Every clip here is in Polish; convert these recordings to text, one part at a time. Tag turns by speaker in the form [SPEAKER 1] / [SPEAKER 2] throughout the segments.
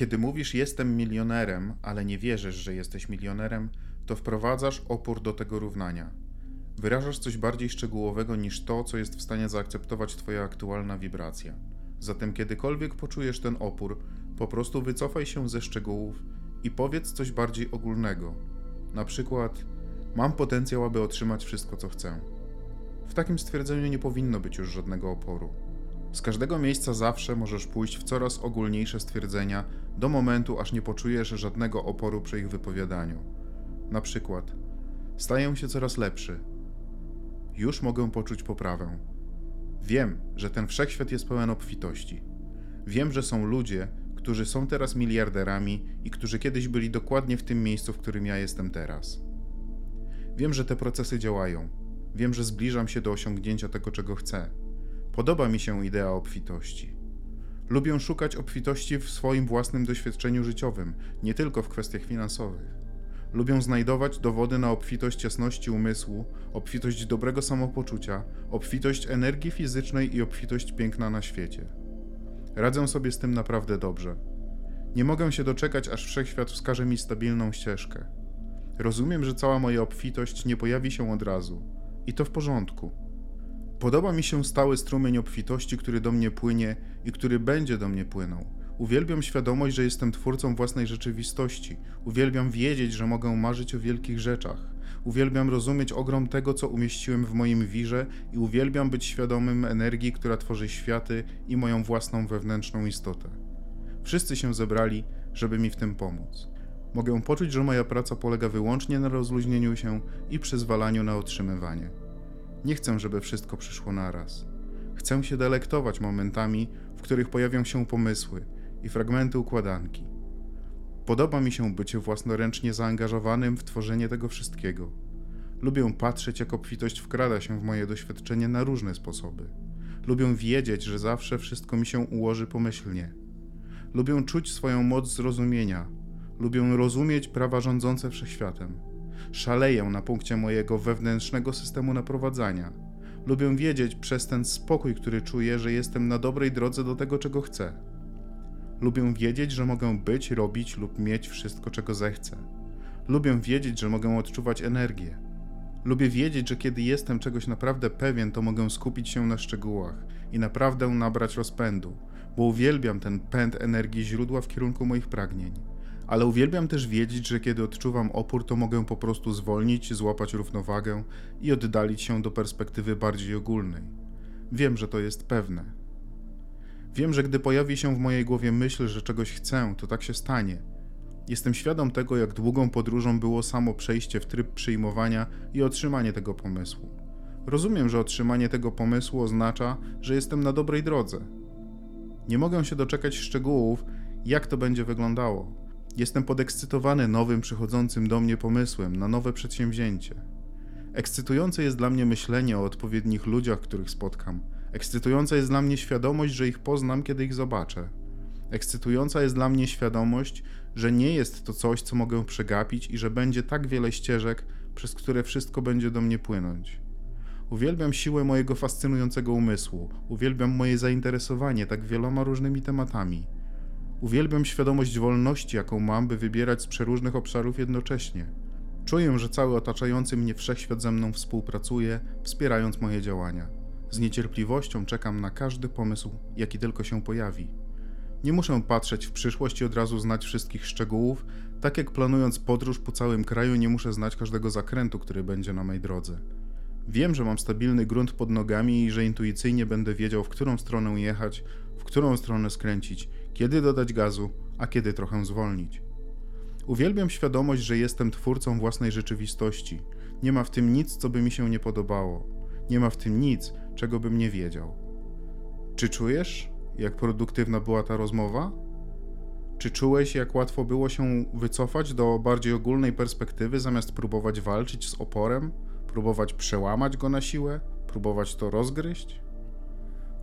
[SPEAKER 1] Kiedy mówisz jestem milionerem, ale nie wierzysz, że jesteś milionerem, to wprowadzasz opór do tego równania. Wyrażasz coś bardziej szczegółowego niż to, co jest w stanie zaakceptować Twoja aktualna wibracja. Zatem, kiedykolwiek poczujesz ten opór, po prostu wycofaj się ze szczegółów i powiedz coś bardziej ogólnego. Na przykład, mam potencjał, aby otrzymać wszystko, co chcę. W takim stwierdzeniu nie powinno być już żadnego oporu. Z każdego miejsca zawsze możesz pójść w coraz ogólniejsze stwierdzenia do momentu, aż nie poczujesz żadnego oporu przy ich wypowiadaniu. Na przykład, staję się coraz lepszy. Już mogę poczuć poprawę. Wiem, że ten wszechświat jest pełen obfitości. Wiem, że są ludzie, którzy są teraz miliarderami i którzy kiedyś byli dokładnie w tym miejscu, w którym ja jestem teraz. Wiem, że te procesy działają. Wiem, że zbliżam się do osiągnięcia tego, czego chcę. Podoba mi się idea obfitości. Lubię szukać obfitości w swoim własnym doświadczeniu życiowym, nie tylko w kwestiach finansowych. Lubię znajdować dowody na obfitość jasności umysłu, obfitość dobrego samopoczucia, obfitość energii fizycznej i obfitość piękna na świecie. Radzę sobie z tym naprawdę dobrze. Nie mogę się doczekać, aż wszechświat wskaże mi stabilną ścieżkę. Rozumiem, że cała moja obfitość nie pojawi się od razu. I to w porządku. Podoba mi się stały strumień obfitości, który do mnie płynie i który będzie do mnie płynął. Uwielbiam świadomość, że jestem twórcą własnej rzeczywistości. Uwielbiam wiedzieć, że mogę marzyć o wielkich rzeczach. Uwielbiam rozumieć ogrom tego, co umieściłem w moim wirze i uwielbiam być świadomym energii, która tworzy światy i moją własną wewnętrzną istotę. Wszyscy się zebrali, żeby mi w tym pomóc. Mogę poczuć, że moja praca polega wyłącznie na rozluźnieniu się i przyzwalaniu na otrzymywanie. Nie chcę, żeby wszystko przyszło naraz. Chcę się delektować momentami, w których pojawią się pomysły i fragmenty układanki. Podoba mi się bycie własnoręcznie zaangażowanym w tworzenie tego wszystkiego. Lubię patrzeć, jak obfitość wkrada się w moje doświadczenie na różne sposoby. Lubię wiedzieć, że zawsze wszystko mi się ułoży pomyślnie. Lubię czuć swoją moc zrozumienia. Lubię rozumieć prawa rządzące wszechświatem. Szaleję na punkcie mojego wewnętrznego systemu naprowadzania. Lubię wiedzieć przez ten spokój, który czuję, że jestem na dobrej drodze do tego, czego chcę. Lubię wiedzieć, że mogę być, robić lub mieć wszystko, czego zechcę. Lubię wiedzieć, że mogę odczuwać energię. Lubię wiedzieć, że kiedy jestem czegoś naprawdę pewien, to mogę skupić się na szczegółach i naprawdę nabrać rozpędu, bo uwielbiam ten pęd energii źródła w kierunku moich pragnień ale uwielbiam też wiedzieć, że kiedy odczuwam opór, to mogę po prostu zwolnić, złapać równowagę i oddalić się do perspektywy bardziej ogólnej. Wiem, że to jest pewne. Wiem, że gdy pojawi się w mojej głowie myśl, że czegoś chcę, to tak się stanie. Jestem świadom tego, jak długą podróżą było samo przejście w tryb przyjmowania i otrzymanie tego pomysłu. Rozumiem, że otrzymanie tego pomysłu oznacza, że jestem na dobrej drodze. Nie mogę się doczekać szczegółów, jak to będzie wyglądało. Jestem podekscytowany nowym przychodzącym do mnie pomysłem na nowe przedsięwzięcie. Ekscytujące jest dla mnie myślenie o odpowiednich ludziach, których spotkam. Ekscytująca jest dla mnie świadomość, że ich poznam, kiedy ich zobaczę. Ekscytująca jest dla mnie świadomość, że nie jest to coś, co mogę przegapić i że będzie tak wiele ścieżek, przez które wszystko będzie do mnie płynąć. Uwielbiam siłę mojego fascynującego umysłu, uwielbiam moje zainteresowanie tak wieloma różnymi tematami. Uwielbiam świadomość wolności, jaką mam, by wybierać z przeróżnych obszarów jednocześnie. Czuję, że cały otaczający mnie wszechświat ze mną współpracuje, wspierając moje działania. Z niecierpliwością czekam na każdy pomysł, jaki tylko się pojawi. Nie muszę patrzeć w przyszłość i od razu znać wszystkich szczegółów, tak jak planując podróż po całym kraju nie muszę znać każdego zakrętu, który będzie na mej drodze. Wiem, że mam stabilny grunt pod nogami i że intuicyjnie będę wiedział, w którą stronę jechać, w którą stronę skręcić kiedy dodać gazu, a kiedy trochę zwolnić. Uwielbiam świadomość, że jestem twórcą własnej rzeczywistości. Nie ma w tym nic, co by mi się nie podobało. Nie ma w tym nic, czego bym nie wiedział. Czy czujesz, jak produktywna była ta rozmowa? Czy czułeś, jak łatwo było się wycofać do bardziej ogólnej perspektywy, zamiast próbować walczyć z oporem, próbować przełamać go na siłę, próbować to rozgryźć?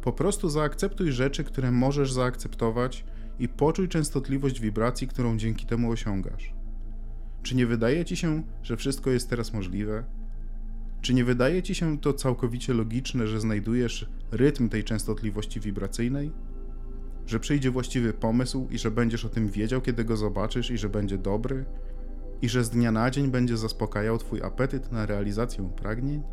[SPEAKER 1] Po prostu zaakceptuj rzeczy, które możesz zaakceptować i poczuj częstotliwość wibracji, którą dzięki temu osiągasz. Czy nie wydaje ci się, że wszystko jest teraz możliwe? Czy nie wydaje ci się to całkowicie logiczne, że znajdujesz rytm tej częstotliwości wibracyjnej? Że przyjdzie właściwy pomysł i że będziesz o tym wiedział, kiedy go zobaczysz i że będzie dobry? I że z dnia na dzień będzie zaspokajał twój apetyt na realizację pragnień?